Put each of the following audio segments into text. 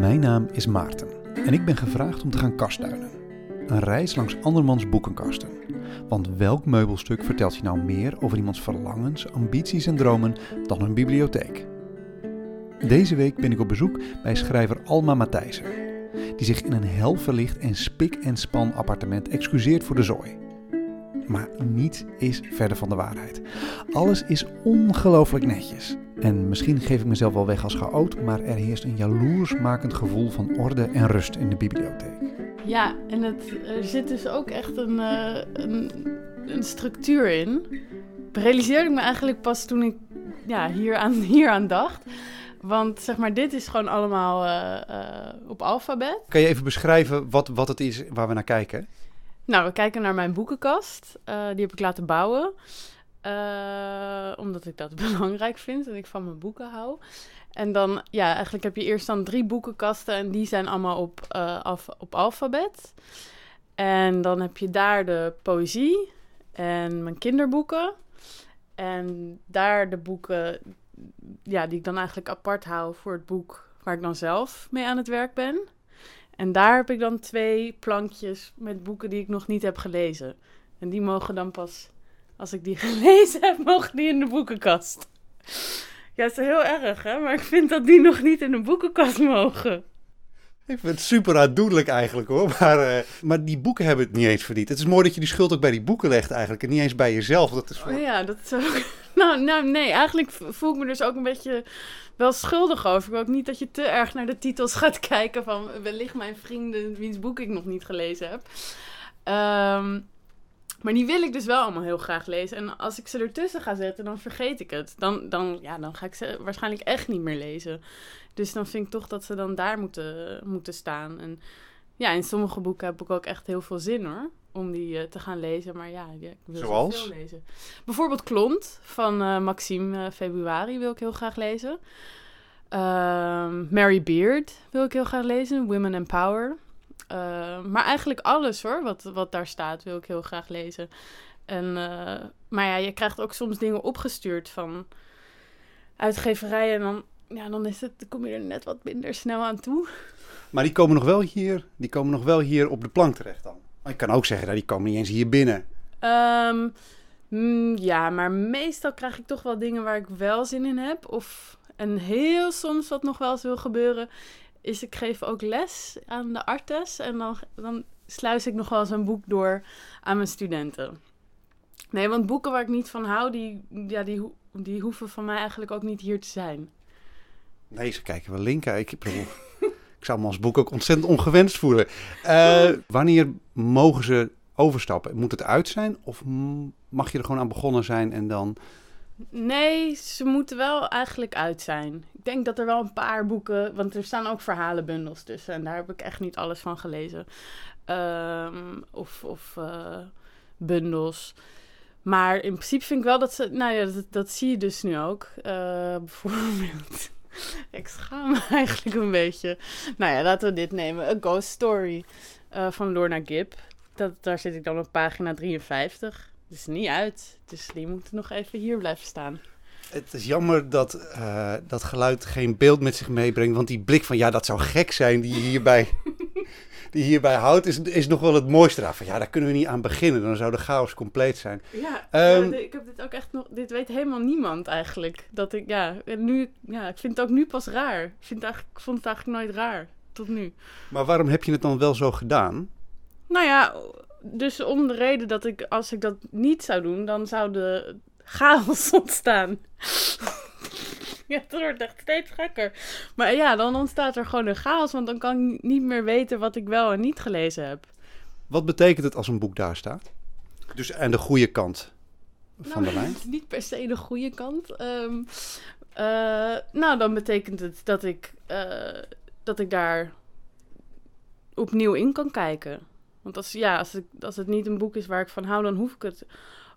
Mijn naam is Maarten en ik ben gevraagd om te gaan kastduinen. Een reis langs andermans boekenkasten. Want welk meubelstuk vertelt je nou meer over iemands verlangens, ambities en dromen dan een bibliotheek? Deze week ben ik op bezoek bij schrijver Alma Matthijssen, die zich in een hel verlicht en spik en span appartement excuseert voor de zooi. Maar niets is verder van de waarheid. Alles is ongelooflijk netjes. En misschien geef ik mezelf wel weg als chaot, maar er heerst een jaloersmakend gevoel van orde en rust in de bibliotheek. Ja, en het, er zit dus ook echt een, uh, een, een, structuur in. Realiseerde ik me eigenlijk pas toen ik ja, hier, aan, hier aan dacht. Want zeg maar, dit is gewoon allemaal uh, uh, op alfabet. Kan je even beschrijven wat, wat het is waar we naar kijken? Nou, we kijken naar mijn boekenkast. die heb ik laten bouwen. Uh, omdat ik dat belangrijk vind en ik van mijn boeken hou. En dan, ja, eigenlijk heb je eerst dan drie boekenkasten en die zijn allemaal op, uh, af, op alfabet. En dan heb je daar de poëzie en mijn kinderboeken. En daar de boeken ja, die ik dan eigenlijk apart hou voor het boek waar ik dan zelf mee aan het werk ben. En daar heb ik dan twee plankjes met boeken die ik nog niet heb gelezen. En die mogen dan pas als ik die gelezen heb, mogen die in de boekenkast. Ja, dat is heel erg, hè? Maar ik vind dat die nog niet in de boekenkast mogen. Ik vind het super aandoenlijk eigenlijk hoor. Maar, uh, maar die boeken hebben het niet eens verdiend. Het is mooi dat je die schuld ook bij die boeken legt eigenlijk. En niet eens bij jezelf. Dat is voor... oh ja, dat is ook... Nou, nou, nee, eigenlijk voel ik me dus ook een beetje wel schuldig over. Ik wil ook niet dat je te erg naar de titels gaat kijken van wellicht mijn vrienden wiens boek ik nog niet gelezen heb. Um, maar die wil ik dus wel allemaal heel graag lezen. En als ik ze ertussen ga zetten, dan vergeet ik het. Dan, dan, ja, dan ga ik ze waarschijnlijk echt niet meer lezen. Dus dan vind ik toch dat ze dan daar moeten, moeten staan. En ja, in sommige boeken heb ik ook echt heel veel zin hoor. Om die uh, te gaan lezen. Maar ja, ik wil Zoals? veel lezen. Bijvoorbeeld Klont van uh, Maxime uh, Februari wil ik heel graag lezen. Ehm, Mary Beard wil ik heel graag lezen. Women and Power. Uh, maar eigenlijk alles hoor, wat, wat daar staat, wil ik heel graag lezen. En, uh, maar ja, je krijgt ook soms dingen opgestuurd van uitgeverijen. En dan, ja, dan, is het, dan kom je er net wat minder snel aan toe. Maar die komen nog wel hier, die komen nog wel hier op de plank terecht dan? Maar ik kan ook zeggen, dat die komen niet eens hier binnen. Um, mm, ja, maar meestal krijg ik toch wel dingen waar ik wel zin in heb. Of, en heel soms wat nog wel eens wil gebeuren, is ik geef ook les aan de artes. En dan, dan sluis ik nog wel eens een boek door aan mijn studenten. Nee, want boeken waar ik niet van hou, die, ja, die, die hoeven van mij eigenlijk ook niet hier te zijn. Nee, ze kijken wel linken. Ik, ik zou me als boek ook ontzettend ongewenst voelen. Uh, wanneer mogen ze overstappen? Moet het uit zijn? Of mag je er gewoon aan begonnen zijn en dan... Nee, ze moeten wel eigenlijk uit zijn. Ik denk dat er wel een paar boeken, want er staan ook verhalenbundels tussen en daar heb ik echt niet alles van gelezen. Um, of of uh, bundels. Maar in principe vind ik wel dat ze, nou ja, dat, zie je dus nu ook. Uh, bijvoorbeeld, ik schaam me eigenlijk een beetje. Nou ja, laten we dit nemen. A Ghost Story uh, van Lorna Gibb. Dat, daar zit ik dan op pagina 53. Het is niet uit, dus die moet nog even hier blijven staan. Het is jammer dat uh, dat geluid geen beeld met zich meebrengt. Want die blik van ja, dat zou gek zijn die je hierbij, die hierbij houdt, is, is nog wel het mooiste daarvan. Ja, daar kunnen we niet aan beginnen. Dan zou de chaos compleet zijn. Ja, um, ja ik heb dit ook echt nog. Dit weet helemaal niemand eigenlijk. Dat ik, ja, nu, ja, ik vind het ook nu pas raar. Ik, vind ik vond het eigenlijk nooit raar. Tot nu. Maar waarom heb je het dan wel zo gedaan? Nou ja, dus om de reden dat ik, als ik dat niet zou doen, dan zou de chaos ontstaan. ja, het wordt echt steeds gekker. Maar ja, dan ontstaat er gewoon een chaos, want dan kan ik niet meer weten wat ik wel en niet gelezen heb. Wat betekent het als een boek daar staat? Dus aan de goede kant van nou, de lijn? Niet per se de goede kant. Um, uh, nou, dan betekent het dat ik, uh, dat ik daar opnieuw in kan kijken. Want als, ja, als, ik, als het niet een boek is waar ik van hou, dan hoef ik het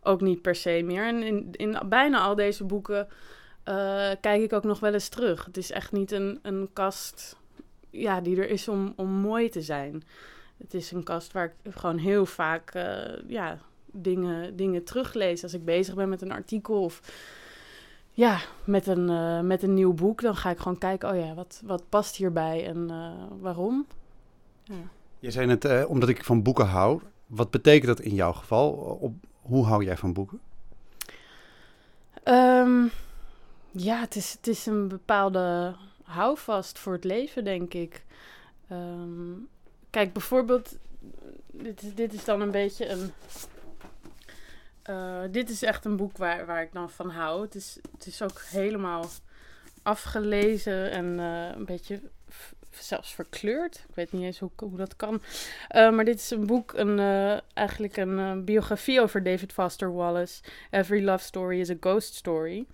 ook niet per se meer. En in, in bijna al deze boeken uh, kijk ik ook nog wel eens terug. Het is echt niet een, een kast ja, die er is om, om mooi te zijn. Het is een kast waar ik gewoon heel vaak uh, ja, dingen, dingen teruglees. Als ik bezig ben met een artikel of ja, met een, eh, met een nieuw boek, dan ga ik gewoon kijken, oh ja, wat, wat past hierbij en eh, waarom? Ja. Je zei net, eh, omdat ik van boeken hou. Wat betekent dat in jouw geval? Op, hoe hou jij van boeken? Ehm, ja, het is, het is een bepaalde houvast voor het leven, denk ik. Ehm, kijk, bijvoorbeeld, dit is, dit is dan een beetje een. eh, dit is echt een boek waar, waar ik dan van hou. Het is, het is ook helemaal afgelezen en eh, een beetje zelfs verkleurd. Ik weet niet eens hoe, hoe dat kan. Eh, maar dit is een boek, een, eh, eigenlijk een eh, biografie over David Foster Wallace. Every Love Story is a Ghost Story.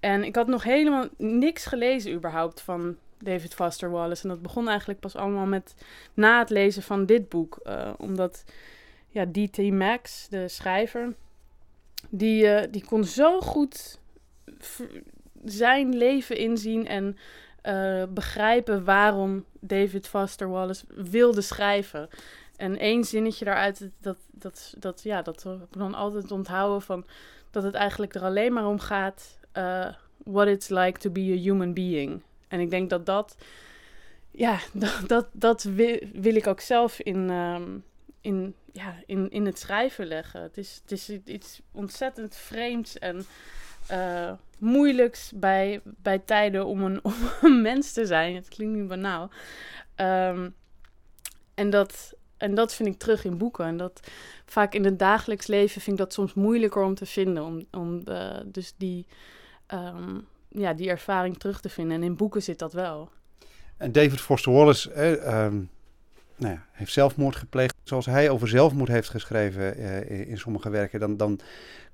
En ik had nog helemaal niks gelezen überhaupt van David Foster Wallace. En dat begon eigenlijk pas allemaal met na het lezen van dit boek. Omdat ja, D.T. Max, de schrijver, die, die kon zo goed zijn leven inzien en eh, begrijpen waarom David Foster Wallace wilde schrijven. En één zinnetje daaruit, dat, dat, dat, ja, dat ik dan altijd onthouden van dat het eigenlijk er alleen maar om gaat eh, what it's like to be a human being. En ik denk dat dat, ja, dat, dat, dat wil, wil ik ook zelf in, ehm, in, ja, in, in het schrijven leggen. Het is, het is iets ontzettend vreemds en eh, moeilijks bij, bij tijden om een, om een mens te zijn. Het klinkt nu banaal. Ehm, en, dat, en dat vind ik terug in boeken. En dat vaak in het dagelijks leven vind ik dat soms moeilijker om te vinden. Om, om eh, dus die, ehm, ja, die ervaring terug te vinden. En in boeken zit dat wel. En David Foster Wallace eh, ehm, nou heeft zelfmoord gepleegd. Zoals hij over zelfmoord heeft geschreven eh, in, sommige werken, dan, dan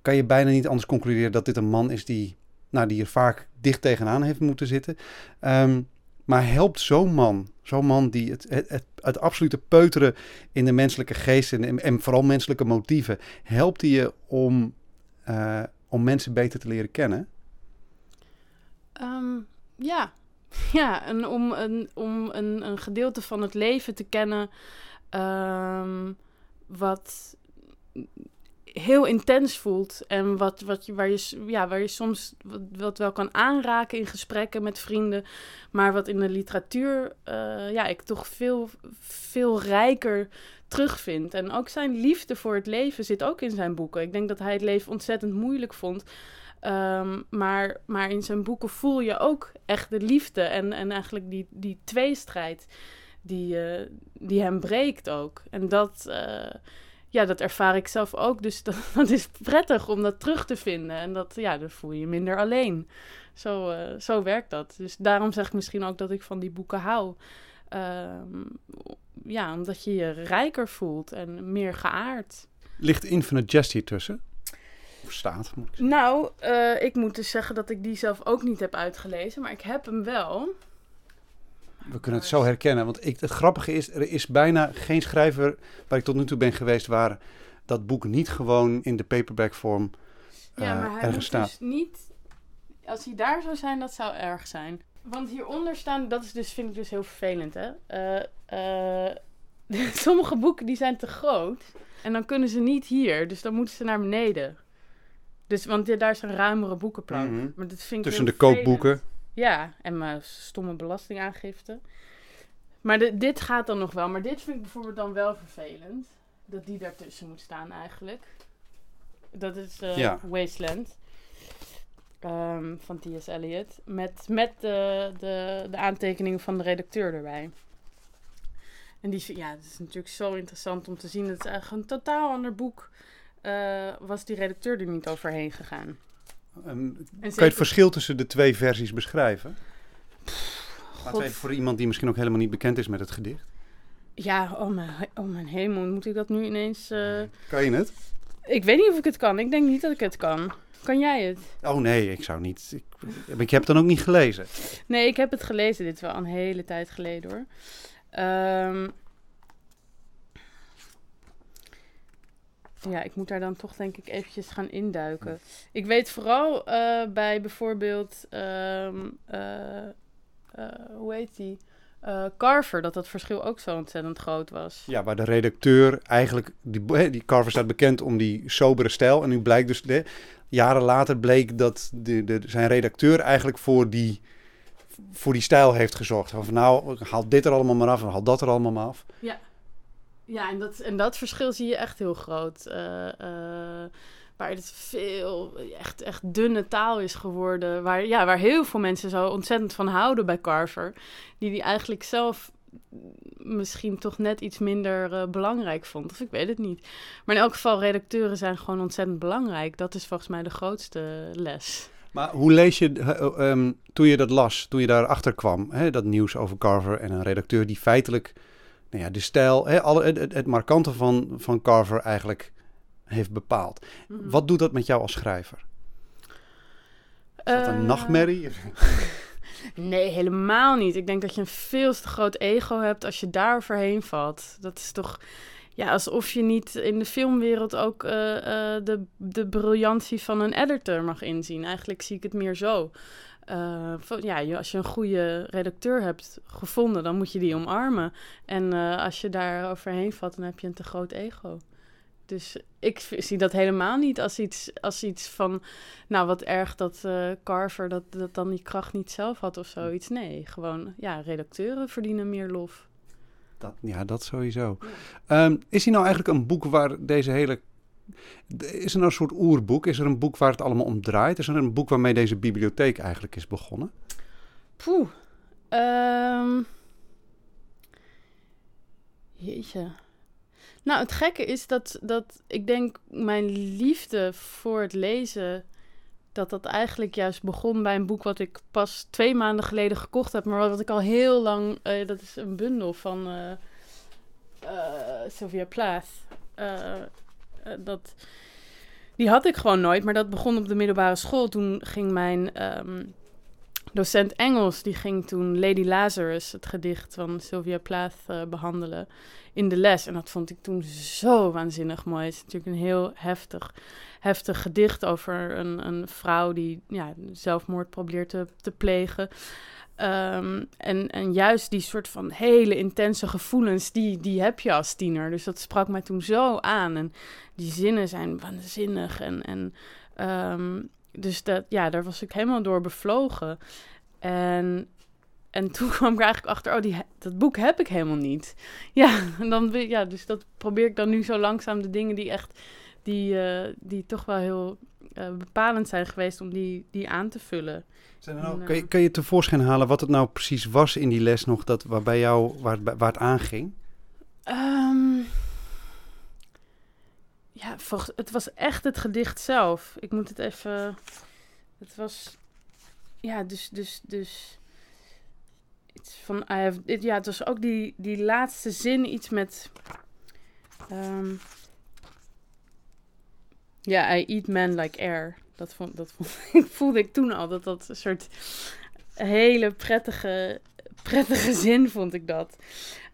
kan je bijna niet anders concluderen dat dit een man is die, nou, die er vaak dicht tegenaan heeft moeten zitten. Ehm, maar helpt zo'n man, zo'n man die het, het, het, het absolute peuteren in de menselijke geest en, en vooral menselijke motieven, helpt hij je om, eh, om mensen beter te leren kennen? Ehm, ja, ja en om, een, om een, een gedeelte van het leven te kennen ehm, wat heel intens voelt en wat, wat je, waar, je, ja, waar je soms wat wel kan aanraken in gesprekken met vrienden, maar wat in de literatuur eh, ja, ik toch veel, veel rijker terugvind. En ook zijn liefde voor het leven zit ook in zijn boeken. Ik denk dat hij het leven ontzettend moeilijk vond. Ehm, maar, maar in zijn boeken voel je ook echt de liefde en, en eigenlijk die, die tweestrijd die, eh, die hem breekt ook. En dat, eh, ja, dat ervaar ik zelf ook. Dus dat, dat is prettig om dat terug te vinden. En dat, ja, dan voel je je minder alleen. Zo, eh, zo werkt dat. Dus daarom zeg ik misschien ook dat ik van die boeken hou. Ehm, ja, omdat je je rijker voelt en meer geaard. Ligt Infinite Jest hier tussen? Staat, moet ik zeggen. Nou, eh, ik moet dus zeggen dat ik die zelf ook niet heb uitgelezen, maar ik heb hem wel. We kunnen het zo herkennen. Want ik, het grappige is, er is bijna geen schrijver waar ik tot nu toe ben geweest waar dat boek niet gewoon in de paperback vorm Ja, eh, maar hij ergens staat. dus niet... Als hij daar zou zijn, dat zou erg zijn. Want hieronder staan, dat is dus, vind ik dus heel vervelend, hè. Eh, eh, sommige boeken die zijn te groot. En dan kunnen ze niet hier, dus dan moeten ze naar beneden. Dus, want daar is een ruimere boekenplank. Mhm. Maar dat vind ik Tussen de kookboeken. vervelend. Ja, en mijn stomme belastingaangifte. Maar de- dit gaat dan nog wel. Maar dit vind ik bijvoorbeeld dan wel vervelend. Dat die daartussen moet staan eigenlijk. Dat is eh, Ja. Wasteland. ehm, van T.S. Eliot. Met, met de, de, de aantekeningen van de redacteur erbij. En die, ja, het is natuurlijk zo interessant om te zien. Het is eigenlijk een totaal ander boek. Eh, was die redacteur er niet overheen gegaan. Ehm, En kan je het verschil tussen de twee versies beschrijven? Laten God. we even voor iemand die misschien ook helemaal niet bekend is met het gedicht. Ja, oh mijn, oh mijn hemel, moet ik dat nu ineens... eh, Kan je het? Ik weet niet of ik het kan. Ik denk niet dat ik het kan. Kan jij het? Oh nee, ik zou niet. Ik, ik heb het dan ook niet gelezen. Nee, ik heb het gelezen. Dit is wel een hele tijd geleden hoor. Ehm, ja, ik moet daar dan toch denk ik eventjes gaan induiken. Ik weet vooral eh, bij bijvoorbeeld... ehm, eh, eh, hoe heet die? Carver, dat dat verschil ook zo ontzettend groot was. Ja, waar de redacteur eigenlijk. Die, die Carver staat bekend om die sobere stijl. En nu blijkt dus. De, jaren later bleek dat de, de, zijn redacteur eigenlijk voor die, voor die stijl heeft gezorgd. Van nou, haal dit er allemaal maar af en haal dat er allemaal maar af. Ja, ja en, dat, en dat verschil zie je echt heel groot. Uh, uh, waar het veel, echt, echt dunne taal is geworden. Waar, ja, waar heel veel mensen zo ontzettend van houden bij Carver. Die die eigenlijk zelf misschien toch net iets minder uh, belangrijk vond. Of ik weet het niet. Maar in elk geval, redacteuren zijn gewoon ontzettend belangrijk. Dat is volgens mij de grootste les. Maar hoe lees je, uh, um, toen je dat las, toen je daarachter kwam, hè, dat nieuws over Carver en een redacteur die feitelijk nou ja, de stijl, hè, alle, het, het, markante van, van Carver eigenlijk heeft bepaald. Mm -hmm. Wat doet dat met jou als schrijver? Is dat een uh... nachtmerrie? Nee, helemaal niet. Ik denk dat je een veel te groot ego hebt als je daar overheen valt. Dat is toch ja, alsof je niet in de filmwereld ook uh, uh, de, de briljantie van een editor mag inzien. Eigenlijk zie ik het meer zo. Uh, van, ja, als je een goede redacteur hebt gevonden, dan moet je die omarmen. En als je daar overheen valt, dan heb je een te groot ego. Dus ik zie dat helemaal niet als iets, als iets van, nou wat erg dat uh, Carver dat, dat dan die kracht niet zelf had of zoiets. Nee, gewoon, ja, redacteuren verdienen meer lof. Dat, ja, dat sowieso. Ja. Um, is hij nou eigenlijk een boek waar deze hele... Is er nou een soort oerboek? Is er een boek waar het allemaal om draait? Is er een boek waarmee deze bibliotheek eigenlijk is begonnen? Poeh. Um... Jeetje. Nou, het gekke is dat, dat ik denk mijn liefde voor het lezen, dat dat eigenlijk juist begon bij een boek wat ik pas twee maanden geleden gekocht heb, maar wat ik al heel lang, uh, dat is een bundel van uh, uh, Sylvia Plath. Dat, die had ik gewoon nooit, maar dat begon op de middelbare school. Toen ging mijn um, docent Engels, die ging toen Lady Lazarus, het gedicht van Sylvia Plath, behandelen in de les. En dat vond ik toen zo waanzinnig mooi. Het is natuurlijk een heel heftig, heftig gedicht over een, een vrouw die ja, zelfmoord probeert te, te plegen. Um, en, en juist die soort van hele intense gevoelens, die, die heb je als tiener. Dus dat sprak mij toen zo aan. En die zinnen zijn waanzinnig. En, en um, dus dat, ja, daar was ik helemaal door bevlogen. En en toen kwam ik eigenlijk achter, oh, die, dat boek heb ik helemaal niet. Ja, en dan, ja, dus dat probeer ik dan nu zo langzaam de dingen die echt, die, uh, die toch wel heel uh, bepalend zijn geweest om die, die aan te vullen. Zijn nou, en, kan, je, kan je tevoorschijn halen wat het nou precies was in die les nog, dat, waar, bij jou, waar, waar het aanging? Um, ja, volgens, het was echt het gedicht zelf. Ik moet het even, het was, ja, dus, dus, dus iets van, I have, ja, het was ook die, die laatste zin, iets met, um, ja, I eat men like air. Dat, vond, dat vond, voelde ik toen al, dat dat een soort hele prettige, prettige zin vond ik dat.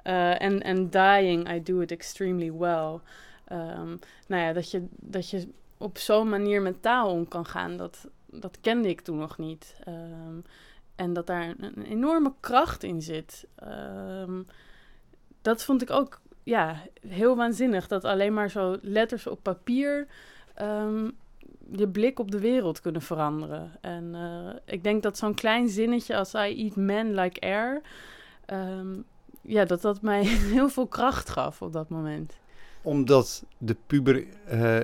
Uh, en, en dying, I do it extremely well. Um, nou ja, dat je, dat je op zo'n manier met taal om kan gaan, dat, dat kende ik toen nog niet. Um, en dat daar een, enorme kracht in zit. Um, dat vond ik ook ja, heel waanzinnig. Dat alleen maar zo letters op papier um, je blik op de wereld kunnen veranderen. En uh, ik denk dat zo'n klein zinnetje als I eat men like air... Um, ja, dat dat mij heel veel kracht gaf op dat moment omdat de puber, uh,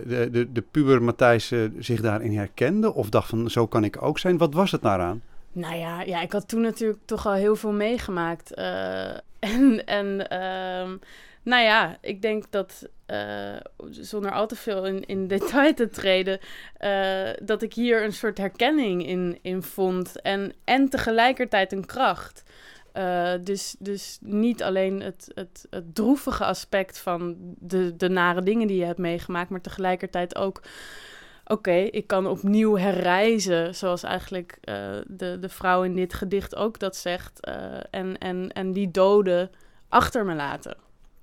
de, de, de puber Matthijs uh, zich daarin herkende? Of dacht van, zo kan ik ook zijn? Wat was het daaraan? Nou ja, ja, ik had toen natuurlijk toch al heel veel meegemaakt. Uh, en en um, nou ja, ik denk dat uh, zonder al te veel in, in detail te treden, uh, dat ik hier een soort herkenning in, in vond. En, en tegelijkertijd een kracht. dus, dus niet alleen het, het, het droevige aspect van de, de nare dingen die je hebt meegemaakt, maar tegelijkertijd ook oké, ik kan opnieuw herreizen, zoals eigenlijk de, de vrouw in dit gedicht ook dat zegt, en, en, en die doden achter me laten.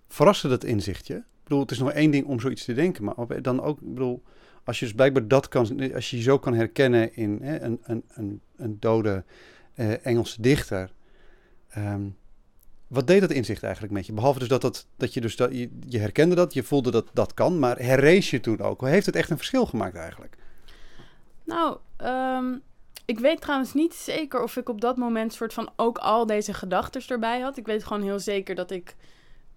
Verraste dat inzichtje? Ik bedoel, het is nog één ding om zoiets te denken, maar dan ook, ik bedoel, als je dus blijkbaar dat kan, als je je zo kan herkennen in hè, een, een, een, een dode Engelse dichter, um, wat deed dat inzicht eigenlijk met je? Behalve dus dat, dat, dat je dus dat, je, je herkende dat, je voelde dat dat kan, maar herrees je toen ook? Heeft het echt een verschil gemaakt eigenlijk? Nou, ehm, ik weet trouwens niet zeker of ik op dat moment soort van ook al deze gedachten erbij had. Ik weet gewoon heel zeker dat ik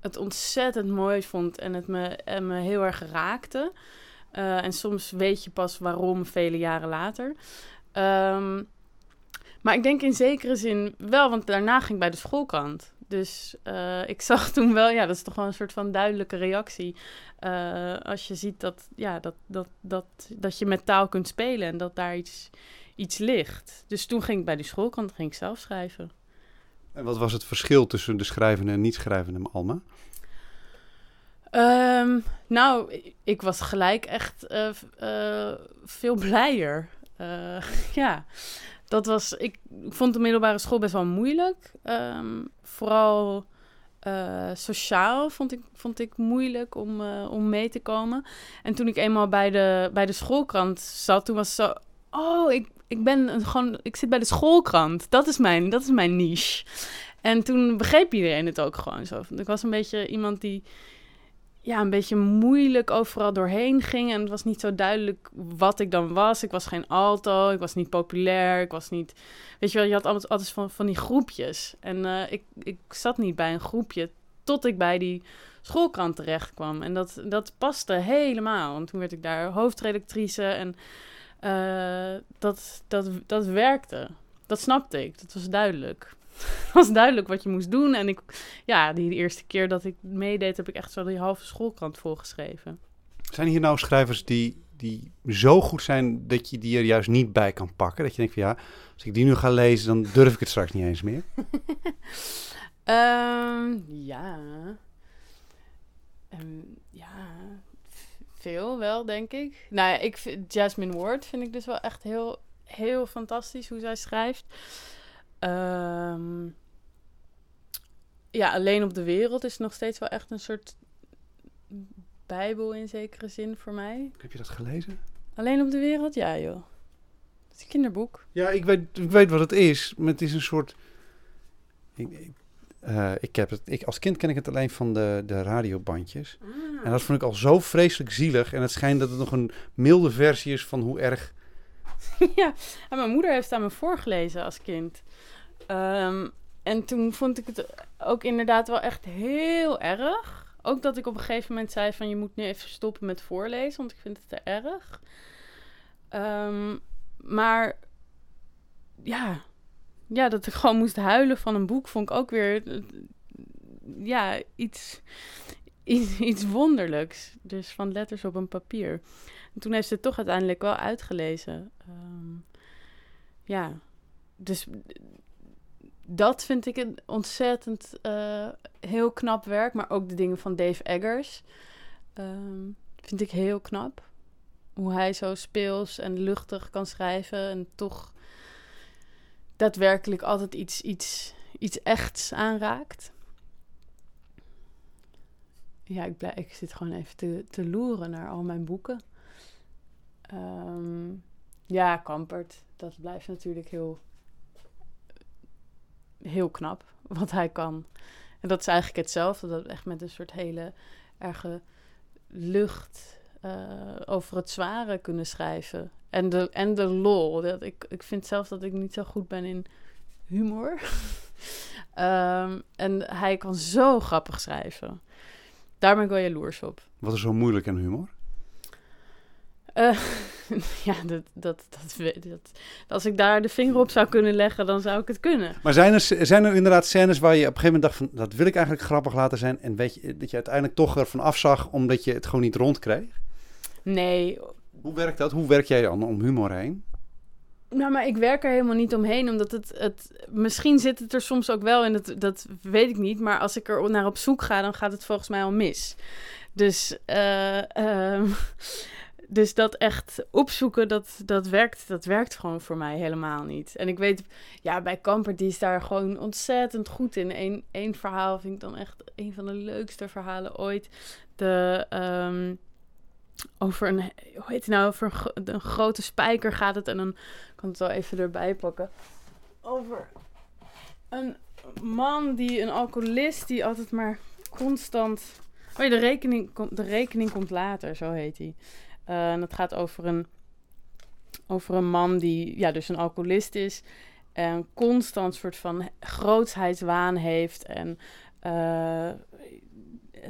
het ontzettend mooi vond en het me, en me heel erg raakte. Eh, en soms weet je pas waarom vele jaren later. Ehm, maar ik denk in zekere zin wel, want daarna ging ik bij de schoolkant. Dus uh, ik zag toen wel, ja, dat is toch wel een soort van duidelijke reactie. Uh, als je ziet dat, ja, dat, dat, dat, dat je met taal kunt spelen en dat daar iets, iets ligt. Dus toen ging ik bij de schoolkant ging ik zelf schrijven. En wat was het verschil tussen de schrijvende en niet schrijvende Alma? Um, nou, ik was gelijk echt uh, uh, veel blijer. Uh, ja, dat was. Ik vond de middelbare school best wel moeilijk. Um, vooral sociaal vond ik, vond ik moeilijk om, om mee te komen. En toen ik eenmaal bij de, bij de schoolkrant zat, toen was zo. Oh, ik, ik ben gewoon. Ik zit bij de schoolkrant. Dat is mijn, dat is mijn niche. En toen begreep iedereen het ook gewoon zo. Ik was een beetje iemand die ja, een beetje moeilijk overal doorheen ging. En het was niet zo duidelijk wat ik dan was. Ik was geen alto, ik was niet populair, ik was niet... Weet je wel, je had altijd, altijd van, van die groepjes. En uh, ik, ik zat niet bij een groepje tot ik bij die schoolkrant terecht kwam. En dat, dat paste helemaal. Want toen werd ik daar hoofdredactrice en uh, dat, dat, dat werkte. Dat snapte ik, dat was duidelijk. was duidelijk wat je moest doen. En ik, ja, die eerste keer dat ik meedeed, heb ik echt zo die halve schoolkrant volgeschreven. Zijn hier nou schrijvers die, die zo goed zijn dat je die er juist niet bij kan pakken? Dat je denkt van ja, als ik die nu ga lezen, dan durf ik het straks niet eens meer. um, ja. Um, ja, veel wel, denk ik. Nou ja, ik vind, Jasmine Ward vind ik dus wel echt heel, heel fantastisch hoe zij schrijft. Um, ja, alleen op de wereld is nog steeds wel echt een soort bijbel in zekere zin voor mij. Heb je dat gelezen? Alleen op de wereld? Ja, joh. Het is een kinderboek. Ja, ik weet, ik weet wat het is. Maar het is een soort... Ik, ik, uh, ik heb het, ik, als kind ken ik het alleen van de, de radiobandjes. Ah. En dat vond ik al zo vreselijk zielig. En het schijnt dat het nog een milde versie is van hoe erg... ja, en mijn moeder heeft aan me voorgelezen als kind. Um, en toen vond ik het ook inderdaad wel echt heel erg. Ook dat ik op een gegeven moment zei van je moet nu even stoppen met voorlezen, want ik vind het te erg. Um, maar ja, ja, dat ik gewoon moest huilen van een boek vond ik ook weer ja, iets, iets, wonderlijks. Dus van letters op een papier. En toen heeft ze het toch uiteindelijk wel uitgelezen. Um, ja, dus dat vind ik een ontzettend uh, heel knap werk. Maar ook de dingen van Dave Eggers. Um, vind ik heel knap. Hoe hij zo speels en luchtig kan schrijven. En toch daadwerkelijk altijd iets, iets, iets echts aanraakt. Ja, ik, blijf, ik zit gewoon even te, te loeren naar al mijn boeken. Um, ja, Kampert. Dat blijft natuurlijk heel heel knap wat hij kan. En dat is eigenlijk hetzelfde. Dat echt met een soort hele erge lucht uh, over het zware kunnen schrijven. En de, en de lol. Dat ik, ik vind zelf dat ik niet zo goed ben in humor. um, en hij kan zo grappig schrijven. Daar ben ik wel jaloers op. Wat is zo moeilijk aan humor? Uh, ja, dat, dat, dat, dat, als ik daar de vinger op zou kunnen leggen, dan zou ik het kunnen. Maar zijn er, zijn er inderdaad scènes waar je op een gegeven moment dacht van... dat wil ik eigenlijk grappig laten zijn... en weet je, dat je uiteindelijk toch ervan afzag omdat je het gewoon niet rondkreeg? Nee. Hoe werkt dat? Hoe werk jij dan om humor heen? Nou, maar ik werk er helemaal niet omheen, omdat het, het... Misschien zit het er soms ook wel in, dat, dat weet ik niet. Maar als ik er naar op zoek ga, dan gaat het volgens mij al mis. Dus... Uh, uh, dus dat echt opzoeken, dat, dat, werkt, dat werkt gewoon voor mij helemaal niet. En ik weet, ja, bij Kamper, die is daar gewoon ontzettend goed in. Eén, verhaal vind ik dan echt een van de leukste verhalen ooit. De, um, over een, hoe heet het nou, over een, grote spijker gaat het. En dan kan het wel even erbij pakken. Over een man die, een alcoholist, die altijd maar constant... Oh de rekening, de rekening komt later, zo heet hij. Uh, en het gaat over een, over een man die ja, dus een alcoholist is. En constant soort van grootsheidswaan heeft. En, uh,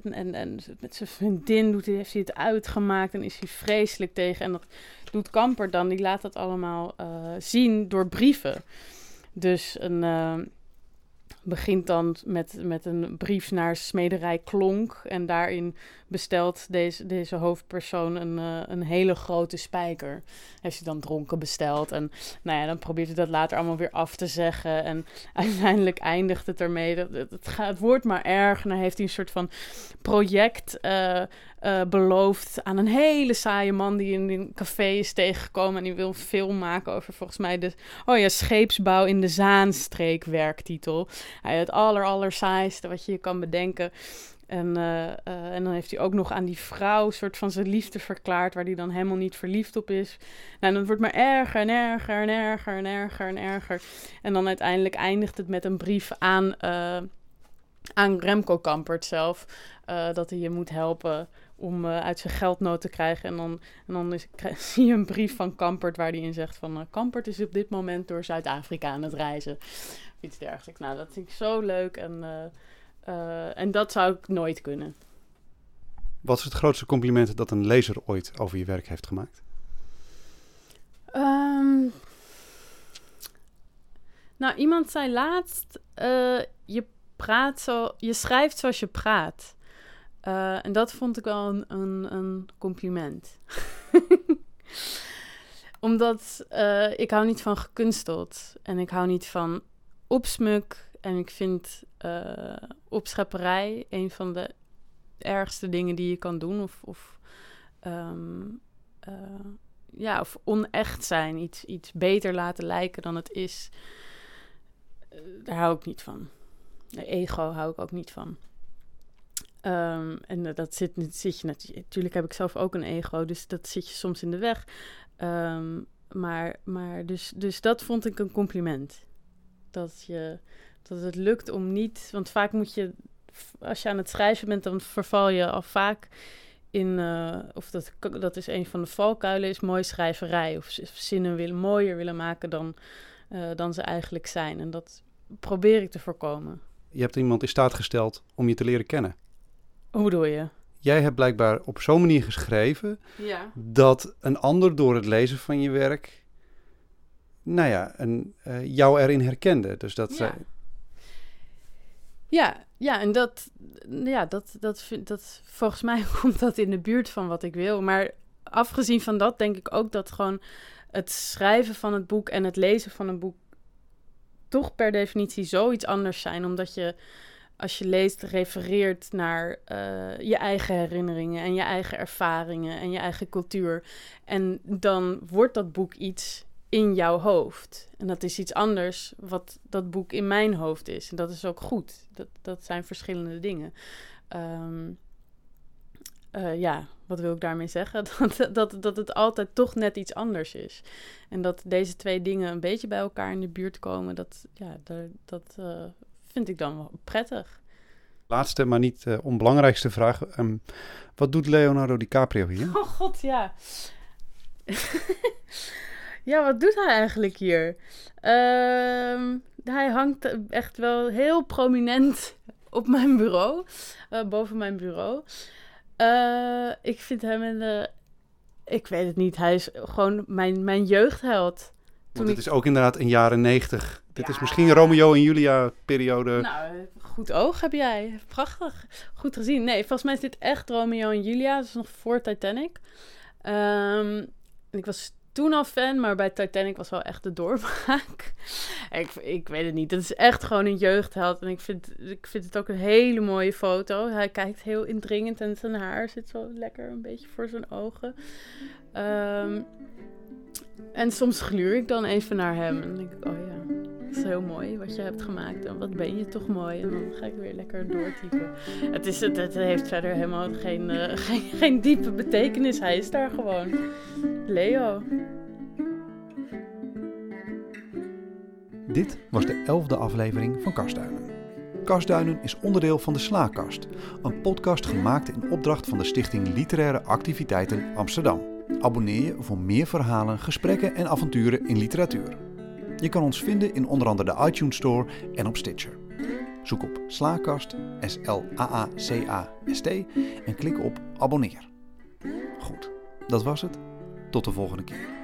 en, en, en, met zijn vriendin doet, heeft hij het uitgemaakt. En is hij vreselijk tegen. En dat doet Kamper dan. Die laat dat allemaal uh, zien door brieven. Dus een, uh, begint dan met, met een brief naar smederij Klonk. En daarin bestelt deze, deze hoofdpersoon een, uh, een hele grote spijker. Heeft hij dan dronken besteld. En nou ja, dan probeert hij dat later allemaal weer af te zeggen. En uiteindelijk eindigt het ermee. Dat, het, het, wordt maar erg. En dan heeft hij een soort van project uh, uh, beloofd aan een hele saaie man die in een café is tegengekomen. En die wil film maken over volgens mij de oh ja, scheepsbouw in de Zaanstreek werktitel. Hij het aller, aller saaiste wat je je kan bedenken. En, uh, uh, en dan heeft hij ook nog aan die vrouw soort van zijn liefde verklaard, waar hij dan helemaal niet verliefd op is. Nou, en dan wordt maar erger en erger en erger en erger en erger. En dan uiteindelijk eindigt het met een brief aan, uh, aan Remco Kampert zelf, dat hij je moet helpen om uit zijn geldnood te krijgen. En dan, en dan zie je een brief van Kampert waar hij in zegt van... Kampert is op dit moment door Zuid-Afrika aan het reizen. Iets dergelijks. Nou, dat vind ik zo leuk en... Uh, en dat zou ik nooit kunnen. Wat is het grootste compliment dat een lezer ooit over je werk heeft gemaakt? Um, nou, iemand zei laatst: uh, je praat zo, je schrijft zoals je praat. Uh, en dat vond ik wel een, een, een compliment. Omdat ik hou niet van gekunsteld en ik hou niet van opsmuk en ik vind uh, opschepperij een van de ergste dingen die je kan doen. Of, of, um, ja, of onecht zijn. Iets, iets beter laten lijken dan het is. Uh, daar hou ik niet van. De ego hou ik ook niet van. Um, en dat zit, zit je natuurlijk. heb ik zelf ook een ego, dus dat zit je soms in de weg. Um, maar maar dus, dus dat vond ik een compliment. Dat je dat het lukt om niet. Want vaak moet je, als je aan het schrijven bent, dan verval je al vaak in. Uh, of dat, dat is een van de valkuilen, is mooi schrijverij. Of zinnen willen, mooier willen maken dan, uh, dan ze eigenlijk zijn. En dat probeer ik te voorkomen. Je hebt iemand in staat gesteld om je te leren kennen. Hoe bedoel je? Jij hebt blijkbaar op zo'n manier geschreven ja. dat een ander door het lezen van je werk, nou ja, een, uh, jou erin herkende. Dus dat, ja. Ja, ja, en dat, ja, dat, dat, vind, dat, volgens mij komt dat in de buurt van wat ik wil. Maar afgezien van dat denk ik ook dat gewoon het schrijven van het boek en het lezen van een boek toch per definitie zoiets anders zijn. Omdat je, als je leest, refereert naar uh, je eigen herinneringen en je eigen ervaringen en je eigen cultuur. En dan wordt dat boek iets in jouw hoofd. En dat is iets anders wat dat boek in mijn hoofd is. En dat is ook goed. Dat, dat zijn verschillende dingen. Um, uh, ja, wat wil ik daarmee zeggen? Dat, dat, dat het altijd toch net iets anders is. En dat deze twee dingen een beetje bij elkaar in de buurt komen, dat, ja, dat, dat uh, vind ik dan wel prettig. Laatste, maar niet uh, onbelangrijkste vraag. Um, wat doet Leonardo DiCaprio hier? Oh god, ja. Ja, wat doet hij eigenlijk hier? Uh, hij hangt echt wel heel prominent op mijn bureau, uh, boven mijn bureau. Uh, ik vind hem een, uh, ik weet het niet, hij is gewoon mijn, mijn jeugdheld. Want het is ook inderdaad een jaren negentig. Dit ja. is misschien Romeo en Julia periode. Nou, goed oog heb jij. Prachtig. Goed gezien. Nee, volgens mij is dit echt Romeo en Julia. Dat is nog voor Titanic. Um, en ik was toen al fan, maar bij Titanic was wel echt de doorbraak. ik, ik weet het niet. Het is echt gewoon een jeugdheld. En ik vind, ik vind het ook een hele mooie foto. Hij kijkt heel indringend en zijn haar zit zo lekker een beetje voor zijn ogen. Um, en soms gluur ik dan even naar hem en denk ik, oh ja, dat is heel mooi wat je hebt gemaakt. En wat ben je toch mooi. En dan ga ik weer lekker doortypen. Het, is, het, het heeft verder helemaal geen, uh, geen, geen diepe betekenis. Hij is daar gewoon. Leo. Dit was de elfde aflevering van Kastduinen. Kastduinen is onderdeel van de Slaakast, een podcast gemaakt in opdracht van de Stichting Literaire Activiteiten Amsterdam. Abonneer je voor meer verhalen, gesprekken en avonturen in literatuur. Je kan ons vinden in onder andere de iTunes Store en op Stitcher. Zoek op Slaakast, S-L-A-A-C-A-S-T en klik op abonneer. Goed, dat was het. Tot de volgende keer.